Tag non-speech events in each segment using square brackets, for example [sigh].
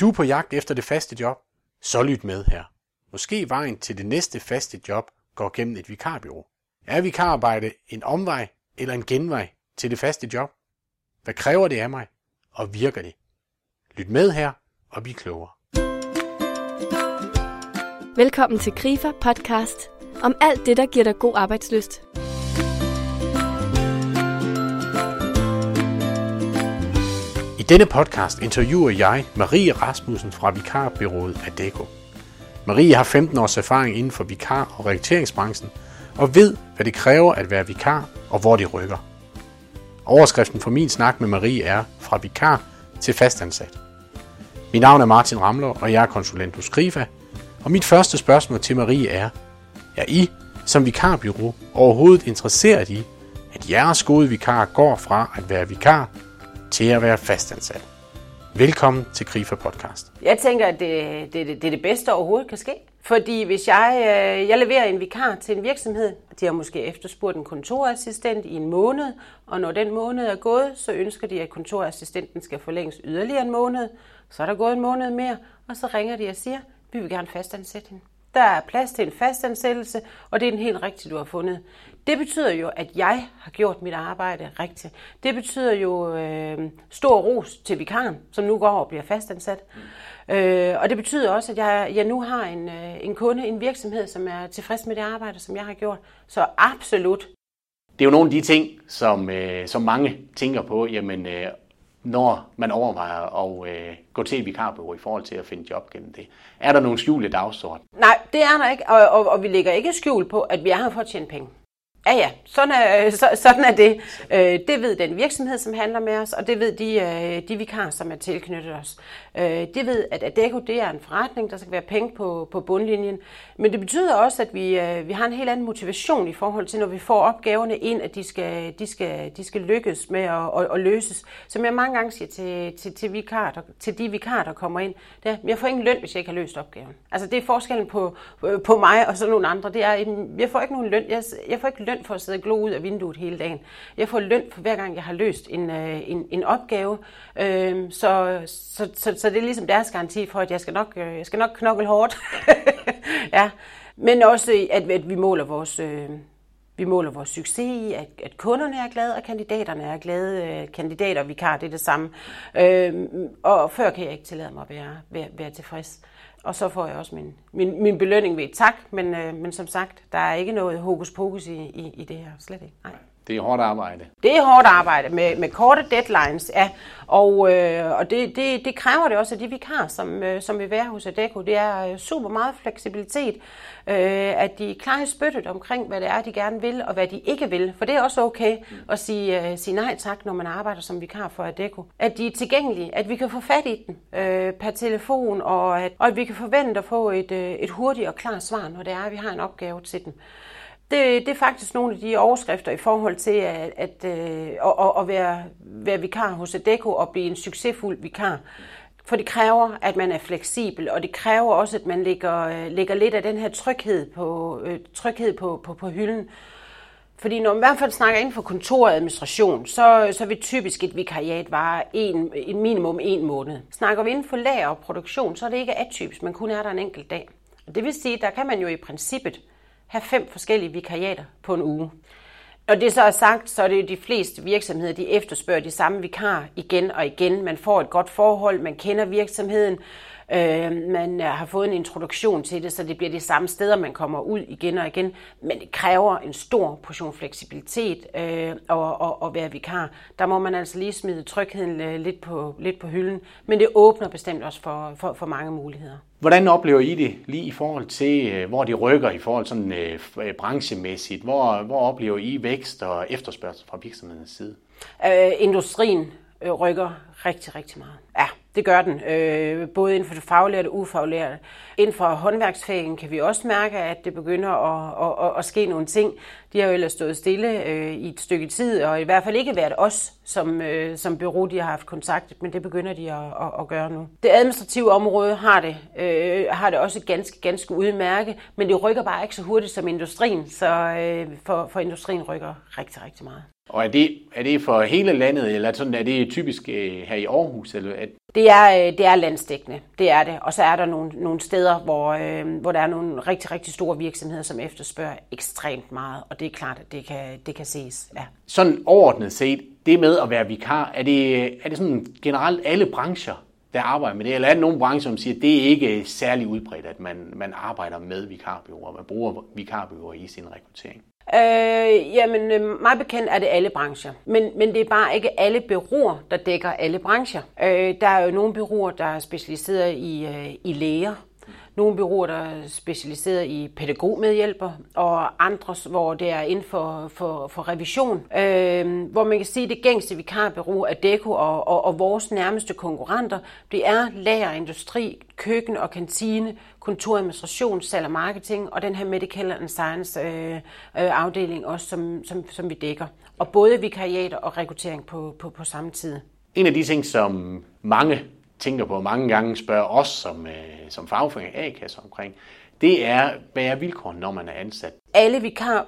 Du er på jagt efter det faste job? Så lyt med her. Måske vejen til det næste faste job går gennem et vikarbyrå. Er vikararbejde en omvej eller en genvej til det faste job? Hvad kræver det af mig? Og virker det? Lyt med her og bliv klogere. Velkommen til Grifer podcast om alt det, der giver dig god arbejdsløst. Denne podcast interviewer jeg Marie Rasmussen fra Vikarbyrået Adeko. Marie har 15 års erfaring inden for vikar- og rekrutteringsbranchen og ved, hvad det kræver at være vikar og hvor det rykker. Overskriften for min snak med Marie er fra vikar til fastansat. Mit navn er Martin Ramler, og jeg er konsulent hos Grifa. Og mit første spørgsmål til Marie er, er I som vikarbyrå overhovedet interesseret i, at jeres gode vikar går fra at være vikar til at være fastansat? Velkommen til Grifer Podcast. Jeg tænker, at det, det, det, det er det bedste overhovedet kan ske. Fordi hvis jeg, øh, jeg leverer en vikar til en virksomhed, de har måske efterspurgt en kontorassistent i en måned, og når den måned er gået, så ønsker de, at kontorassistenten skal forlænges yderligere en måned. Så er der gået en måned mere, og så ringer de og siger, vi vil gerne fastansætte hende. Der er plads til en fastansættelse, og det er den helt rigtige, du har fundet. Det betyder jo, at jeg har gjort mit arbejde rigtigt. Det betyder jo øh, stor ros til vikaren, som nu går og bliver fastansat. Mm. Øh, og det betyder også, at jeg, jeg nu har en, øh, en kunde, en virksomhed, som er tilfreds med det arbejde, som jeg har gjort. Så absolut. Det er jo nogle af de ting, som, øh, som mange tænker på, jamen, øh, når man overvejer at øh, gå til et vikarbureau i forhold til at finde job gennem det. Er der nogle skjulte dagsorden? Nej, det er der ikke, og, og, og vi lægger ikke skjul på, at vi er her for at tjene penge. Ja, ja, sådan er, øh, så, sådan er det. Øh, det ved den virksomhed, som handler med os, og det ved de, øh, de vikarer, som er tilknyttet os. Øh, de ved, at Adecco det er en forretning, der skal være penge på, på bundlinjen. Men det betyder også, at vi, øh, vi har en helt anden motivation i forhold til, når vi får opgaverne ind, at de skal, de skal, de skal lykkes med at, at, at løses. Som jeg mange gange siger til, til, til, vikar, der, til de vikarer, der kommer ind, det er, jeg får ingen løn, hvis jeg ikke har løst opgaven. Altså det er forskellen på, på mig og så nogle andre. Det er, jeg får ikke nogen løn. Jeg, jeg får ikke løn for at sidde og glo ud af vinduet hele dagen. Jeg får løn for hver gang, jeg har løst en, øh, en, en opgave. Øh, så, så, så, så det er ligesom deres garanti for, at jeg skal nok, øh, jeg skal nok knokle hårdt. [laughs] ja. Men også, at, at vi måler vores... Øh, vi måler vores succes i, at, at kunderne er glade, og kandidaterne er glade. Øh, kandidater og vikar, det er det samme. Øh, og før kan jeg ikke tillade mig at være, være, være tilfreds. Og så får jeg også min, min, min belønning ved et tak, men, øh, men som sagt, der er ikke noget hokus pokus i, i, i det her, slet ikke. Nej. Det er hårdt arbejde. Det er hårdt arbejde med, med korte deadlines, ja. Og, øh, og det, det, det kræver det også af de vikar, som, øh, som vil være hos Adecco. Det er øh, super meget fleksibilitet, øh, at de er klar i spyttet omkring, hvad det er, de gerne vil, og hvad de ikke vil. For det er også okay at sige, øh, sige nej tak, når man arbejder som vikar for Adecco. At de er tilgængelige, at vi kan få fat i dem øh, per telefon, og at, og at vi kan forvente at få et, øh, et hurtigt og klart svar, når det er, at vi har en opgave til dem. Det, det er faktisk nogle af de overskrifter i forhold til at, at, øh, at, at være, være vikar hos Adecco og blive en succesfuld vikar. For det kræver, at man er fleksibel, og det kræver også, at man lægger, øh, lægger lidt af den her tryghed på, øh, tryghed på, på, på hylden. Fordi når man i hvert fald snakker inden for kontoradministration, så, så vil typisk et vikariat vare en, en minimum en måned. Snakker vi inden for lager og produktion, så er det ikke atypisk, man kun er der en enkelt dag. Og det vil sige, der kan man jo i princippet have fem forskellige vikariater på en uge. Når det så er sagt, så er det jo de fleste virksomheder, de efterspørger de samme vikar igen og igen. Man får et godt forhold, man kender virksomheden, øh, man har fået en introduktion til det, så det bliver de samme steder, man kommer ud igen og igen. Men det kræver en stor portion fleksibilitet øh, og, og, og være vikar. Der må man altså lige smide trygheden lidt på, lidt på hylden, men det åbner bestemt også for, for, for mange muligheder. Hvordan oplever I det lige i forhold til, hvor de rykker i forhold sådan øh, branchemæssigt? Hvor, hvor oplever I vækst og efterspørgsel fra virksomhedens side? Øh, industrien øh, rykker rigtig, rigtig meget. Ja, det gør den. Øh, både inden for det faglærte og ufaglærte. Inden for håndværksfagen kan vi også mærke, at det begynder at, at, at, at ske nogle ting. De har jo ellers stået stille øh, i et stykke tid, og i hvert fald ikke været os som, øh, som bureau, de har haft kontakt, men det begynder de at, at, at gøre nu. Det administrative område har det, øh, har det også ganske, ganske udmærket, men det rykker bare ikke så hurtigt som industrien, så øh, for, for industrien rykker rigtig, rigtig meget. Og er det, er det for hele landet, eller sådan, er det typisk øh, her i Aarhus? Eller at... Det er, øh, det er landsdækkende, det er det. Og så er der nogle, nogle steder, hvor, øh, hvor der er nogle rigtig, rigtig store virksomheder, som efterspørger ekstremt meget. Og det er klart, at det kan, det kan ses. Ja. Sådan overordnet set, det med at være vikar, er det, er det sådan generelt alle brancher, der arbejder med det? Eller er der nogle brancher, som siger, at det er ikke særlig udbredt, at man, man arbejder med vikarbyråer, man bruger vikarbyråer i sin rekruttering? Øh, jamen, øh, meget bekendt er det alle brancher. Men, men det er bare ikke alle byråer, der dækker alle brancher. Øh, der er jo nogle byråer, der er specialiseret i, øh, i læger, nogle byråer, der er specialiseret i pædagogmedhjælper, og andre, hvor det er inden for, for, for revision. Øh, hvor man kan sige, at det gængste vikarbureau er Deko og, og, og vores nærmeste konkurrenter, det er lager, industri, køkken og kantine, kontoradministration, salg og marketing, og den her Medical and Science øh, øh, afdeling også, som, som, som vi dækker. Og både vikariater og rekruttering på, på, på samme tid. En af de ting, som mange tænker på mange gange, spørger os som, øh, som fagforening A-kasse omkring, det er, hvad er vilkårene, når man er ansat? Alle vikar,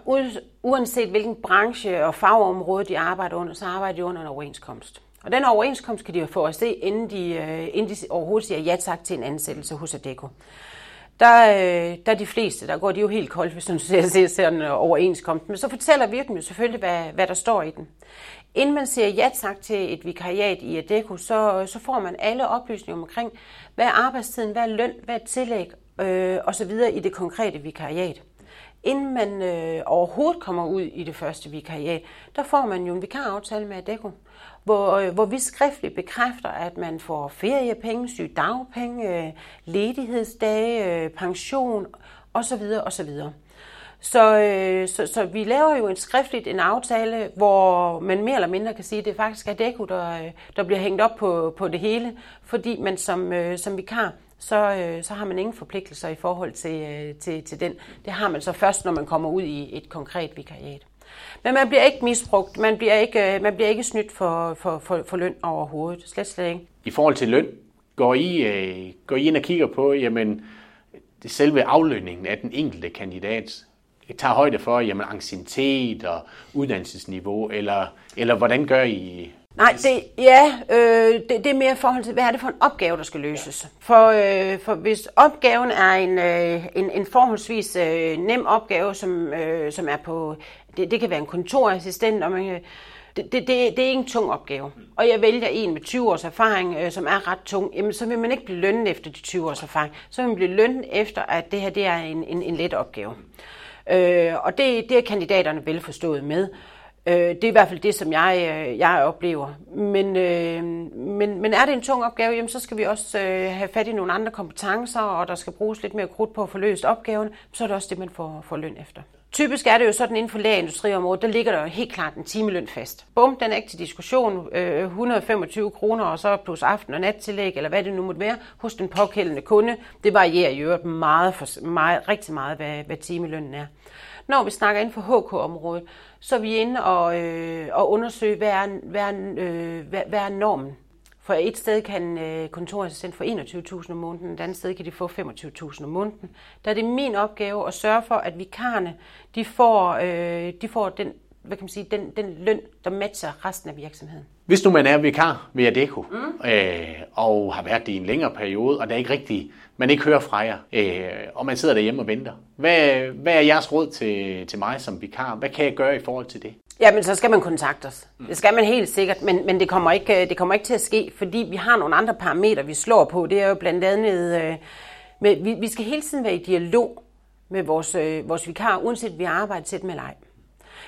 uanset hvilken branche og fagområde de arbejder under, så arbejder de under en overenskomst. Og den overenskomst kan de jo få at se, inden de, øh, inden de overhovedet siger ja tak til en ansættelse hos Adecco. Der, øh, der er de fleste, der går de jo helt koldt, hvis man [laughs] ser, ser en overenskomst. Men så fortæller virken jo selvfølgelig, hvad, hvad der står i den. Inden man siger ja tak til et vikariat i ADECO, så, så får man alle oplysninger omkring, hvad er arbejdstiden, hvad er løn, hvad er tillæg øh, osv. i det konkrete vikariat. Inden man øh, overhovedet kommer ud i det første vikariat, der får man jo en vikaraftale med Adecco, hvor, øh, hvor vi skriftligt bekræfter, at man får feriepenge, sygdagpenge, øh, ledighedsdage, øh, pension osv. osv. Så, øh, så, så vi laver jo en skriftligt en aftale, hvor man mere eller mindre kan sige, at det faktisk er Deko, der, øh, der bliver hængt op på, på det hele, fordi man som, øh, som vikar, så, øh, så har man ingen forpligtelser i forhold til, øh, til, til den. Det har man så først, når man kommer ud i et konkret vikariat. Men man bliver ikke misbrugt, man bliver ikke, øh, man bliver ikke snydt for, for, for, for løn overhovedet, slet slet ikke. I forhold til løn, går I, øh, går I ind og kigger på, jamen, det selve aflønningen af den enkelte kandidat, tager højde for jamen, anciennitet og uddannelsesniveau, eller, eller hvordan gør I? Nej, det, ja, øh, det, det er mere i forhold til, hvad er det for en opgave, der skal løses. For, øh, for hvis opgaven er en, øh, en, en forholdsvis øh, nem opgave, som, øh, som er på, det, det kan være en kontorassistent, og man kan, det, det, det, det er ikke en tung opgave. Og jeg vælger en med 20 års erfaring, øh, som er ret tung, jamen så vil man ikke blive lønnet efter de 20 års erfaring. Så vil man blive lønnet efter, at det her det er en, en, en let opgave. Øh, og det, det er kandidaterne velforstået med. Øh, det er i hvert fald det, som jeg, øh, jeg oplever. Men, øh, men, men er det en tung opgave, jamen, så skal vi også øh, have fat i nogle andre kompetencer, og der skal bruges lidt mere krudt på at få løst opgaven, så er det også det, man får, får løn efter. Typisk er det jo sådan inden for lagerindustriområdet, der ligger der jo helt klart en timeløn fast. Bum, den er ikke til diskussion. Øh, 125 kroner og så plus aften- og nattillæg, eller hvad det nu måtte være, hos den påkældende kunde. Det varierer i øvrigt meget, for, meget, rigtig meget, hvad, hvad timelønnen er. Når vi snakker inden for HK-området, så er vi inde og, øh, og undersøge, hvad er, hvad, er, øh, hvad, hvad er normen for et sted kan øh, kontorassistent få 21.000 om måneden, et andet sted kan de få 25.000 om måneden. Der er det min opgave at sørge for, at vikarerne de får, øh, de får den, hvad kan man sige, den, den løn, der matcher resten af virksomheden. Hvis nu man er vikar ved Adecco, mm. øh, og har været det i en længere periode, og der er ikke rigtig, man ikke hører fra jer, øh, og man sidder derhjemme og venter. Hvad, hvad er jeres råd til, til mig som vikar? Hvad kan jeg gøre i forhold til det? Jamen, så skal man kontakte os. Det skal man helt sikkert, men, men det, kommer ikke, det kommer ikke til at ske, fordi vi har nogle andre parametre, vi slår på. Det er jo blandt andet, øh, med, vi, vi skal hele tiden være i dialog med vores, øh, vores vikar, uanset vi arbejder til dem eller ej.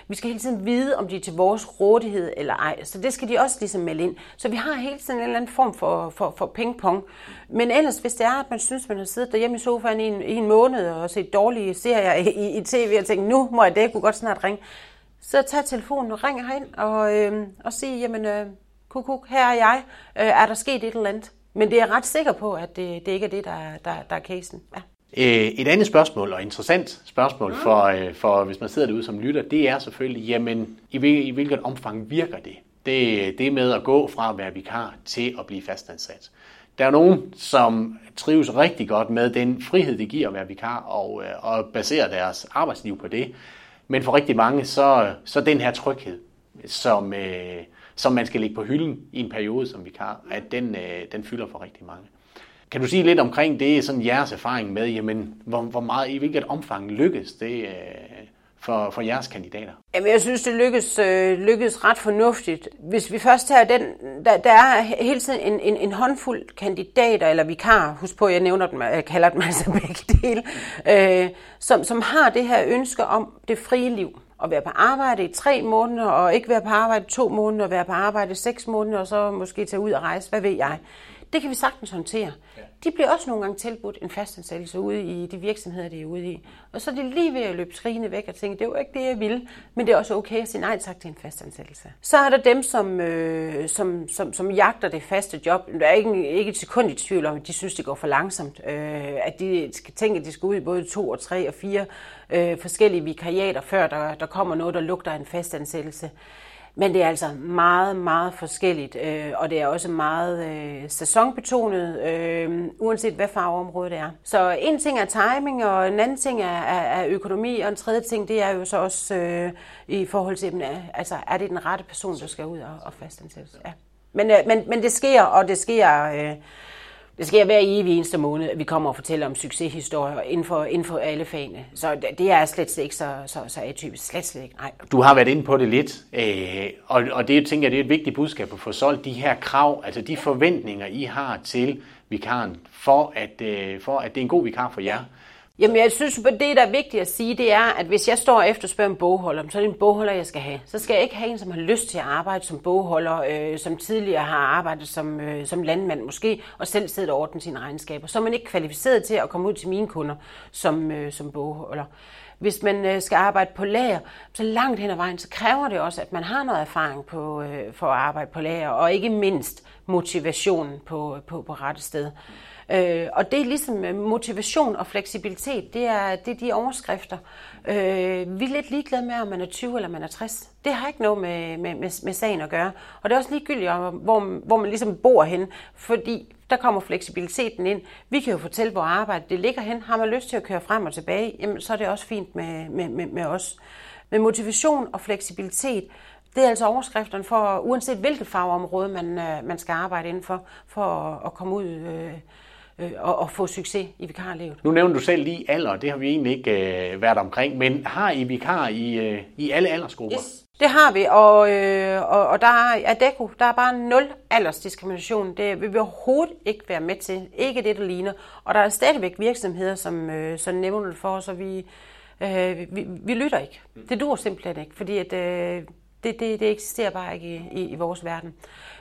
Vi skal hele tiden vide, om de er til vores rådighed eller ej. Så det skal de også ligesom melde ind. Så vi har hele tiden en eller anden form for, for, for ping-pong. Men ellers, hvis det er, at man synes, man har siddet derhjemme i sofaen i en, i en måned og set dårlige serier i, i tv og tænkt, nu må jeg det kunne godt snart ringe, så tag telefonen og ring herind og, øh, og sig, jamen, øh, kuk, kuk, her er jeg. Øh, er der sket et eller andet? Men det er jeg ret sikker på, at det, det ikke er det, der, der, der er casen. Ja. Øh, et andet spørgsmål, og interessant spørgsmål mm. for, øh, for hvis man sidder derude som lytter, det er selvfølgelig, jamen, i, i hvilket omfang virker det? Det, det med at gå fra at være vikar til at blive fastansat. Der er nogen, som trives rigtig godt med den frihed, det giver at være vikar, og, og basere deres arbejdsliv på det. Men for rigtig mange, så, så den her tryghed, som, øh, som man skal lægge på hylden i en periode som vikar, at den, øh, den fylder for rigtig mange. Kan du sige lidt omkring det, sådan jeres erfaring med, jamen, hvor, hvor meget, i hvilket omfang lykkes det øh, for, for jeres kandidater? Jamen, jeg synes, det lykkes, øh, lykkes ret fornuftigt. Hvis vi først tager den, der, der er hele tiden en, en, en håndfuld kandidater eller vikar, husk på, jeg nævner dem, jeg kalder dem [laughs] altså begge dele, øh, som, som har det her ønske om det frie liv at være på arbejde i tre måneder, og ikke være på arbejde i to måneder, og være på arbejde i seks måneder, og så måske tage ud og rejse, hvad ved jeg. Det kan vi sagtens håndtere. De bliver også nogle gange tilbudt en fastansættelse ude i de virksomheder, de er ude i. Og så er de lige ved at løbe skrigende væk og tænke, det var ikke det, jeg ville, men det er også okay at sige nej tak til en fastansættelse. Så er der dem, som, øh, som, som, som jagter det faste job. Der er ikke, ikke et sekund i tvivl om, at de synes, det går for langsomt. Øh, at de skal tænke, at de skal ud i både to og tre og fire øh, forskellige vikariater, før der, der kommer noget, der lugter af en fastansættelse. Men det er altså meget, meget forskelligt, øh, og det er også meget øh, sæsonbetonet, øh, uanset hvad farveområde det er. Så en ting er timing, og en anden ting er, er, er økonomi, og en tredje ting, det er jo så også øh, i forhold til, øh, altså er det den rette person, der skal ud og, og fastansættes. Ja. Men, øh, men, men det sker, og det sker... Øh, det sker hver evig eneste måned, at vi kommer og fortæller om succeshistorier inden for, inden for alle fagene. Så det er slet ikke så, så, så atypisk. Slet, slet ikke. Nej. Du har været inde på det lidt, øh, og, og det tænker jeg, det er et vigtigt budskab at få solgt de her krav, altså de forventninger, I har til vikaren, for at, øh, for at det er en god vikar for jer. Jamen, jeg synes, at det, der er vigtigt at sige, det er, at hvis jeg står og efterspørger en bogholder, så er det en bogholder, jeg skal have. Så skal jeg ikke have en, som har lyst til at arbejde som bogholder, øh, som tidligere har arbejdet som, øh, som landmand måske, og selv siddet og ordnet sine regnskaber. Så er man ikke kvalificeret til at komme ud til mine kunder som, øh, som bogholder. Hvis man øh, skal arbejde på lager, så langt hen ad vejen, så kræver det også, at man har noget erfaring på, øh, for at arbejde på lager, og ikke mindst motivation på, på, på rette sted. Øh, og det er ligesom øh, motivation og fleksibilitet, det er, det er de overskrifter. Øh, vi er lidt ligeglade med, om man er 20 eller man er 60. Det har ikke noget med, med, med, med sagen at gøre. Og det er også ligegyldigt, hvor, hvor man ligesom bor hen, fordi der kommer fleksibiliteten ind. Vi kan jo fortælle, hvor arbejdet det ligger hen. Har man lyst til at køre frem og tilbage, jamen, så er det også fint med, med, med, med os. Men motivation og fleksibilitet, det er altså overskrifterne for, uanset hvilket fagområde man, øh, man skal arbejde inden for, for at komme ud øh, øh, og, og få succes i vikarlivet. Nu nævner du selv lige alder, det har vi egentlig ikke øh, været omkring, men har I vikar i, øh, i alle aldersgrupper? Yes. Det har vi, og, øh, og, og der er DECO, der er bare nul aldersdiskrimination. Det vil vi overhovedet ikke være med til. Ikke det, der ligner. Og der er stadigvæk virksomheder, som, øh, som nævner det for os, og vi, øh, vi, vi lytter ikke. Det dur simpelthen ikke, fordi at, øh, det, det, det eksisterer bare ikke i, i, i vores verden.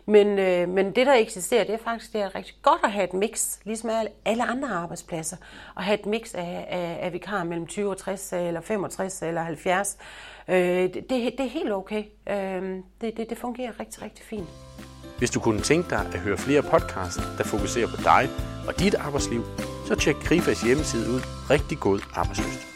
Men, øh, men det, der eksisterer, det er faktisk det er rigtig godt at have et mix, ligesom alle andre arbejdspladser, at have et mix af, af, af vikarer mellem 20 og 60, øh, eller 65 eller 70. Øh, det, det er helt okay. Øh, det, det, det fungerer rigtig, rigtig fint. Hvis du kunne tænke dig at høre flere podcasts, der fokuserer på dig og dit arbejdsliv, så tjek Krifas hjemmeside ud. Rigtig god arbejdsløst.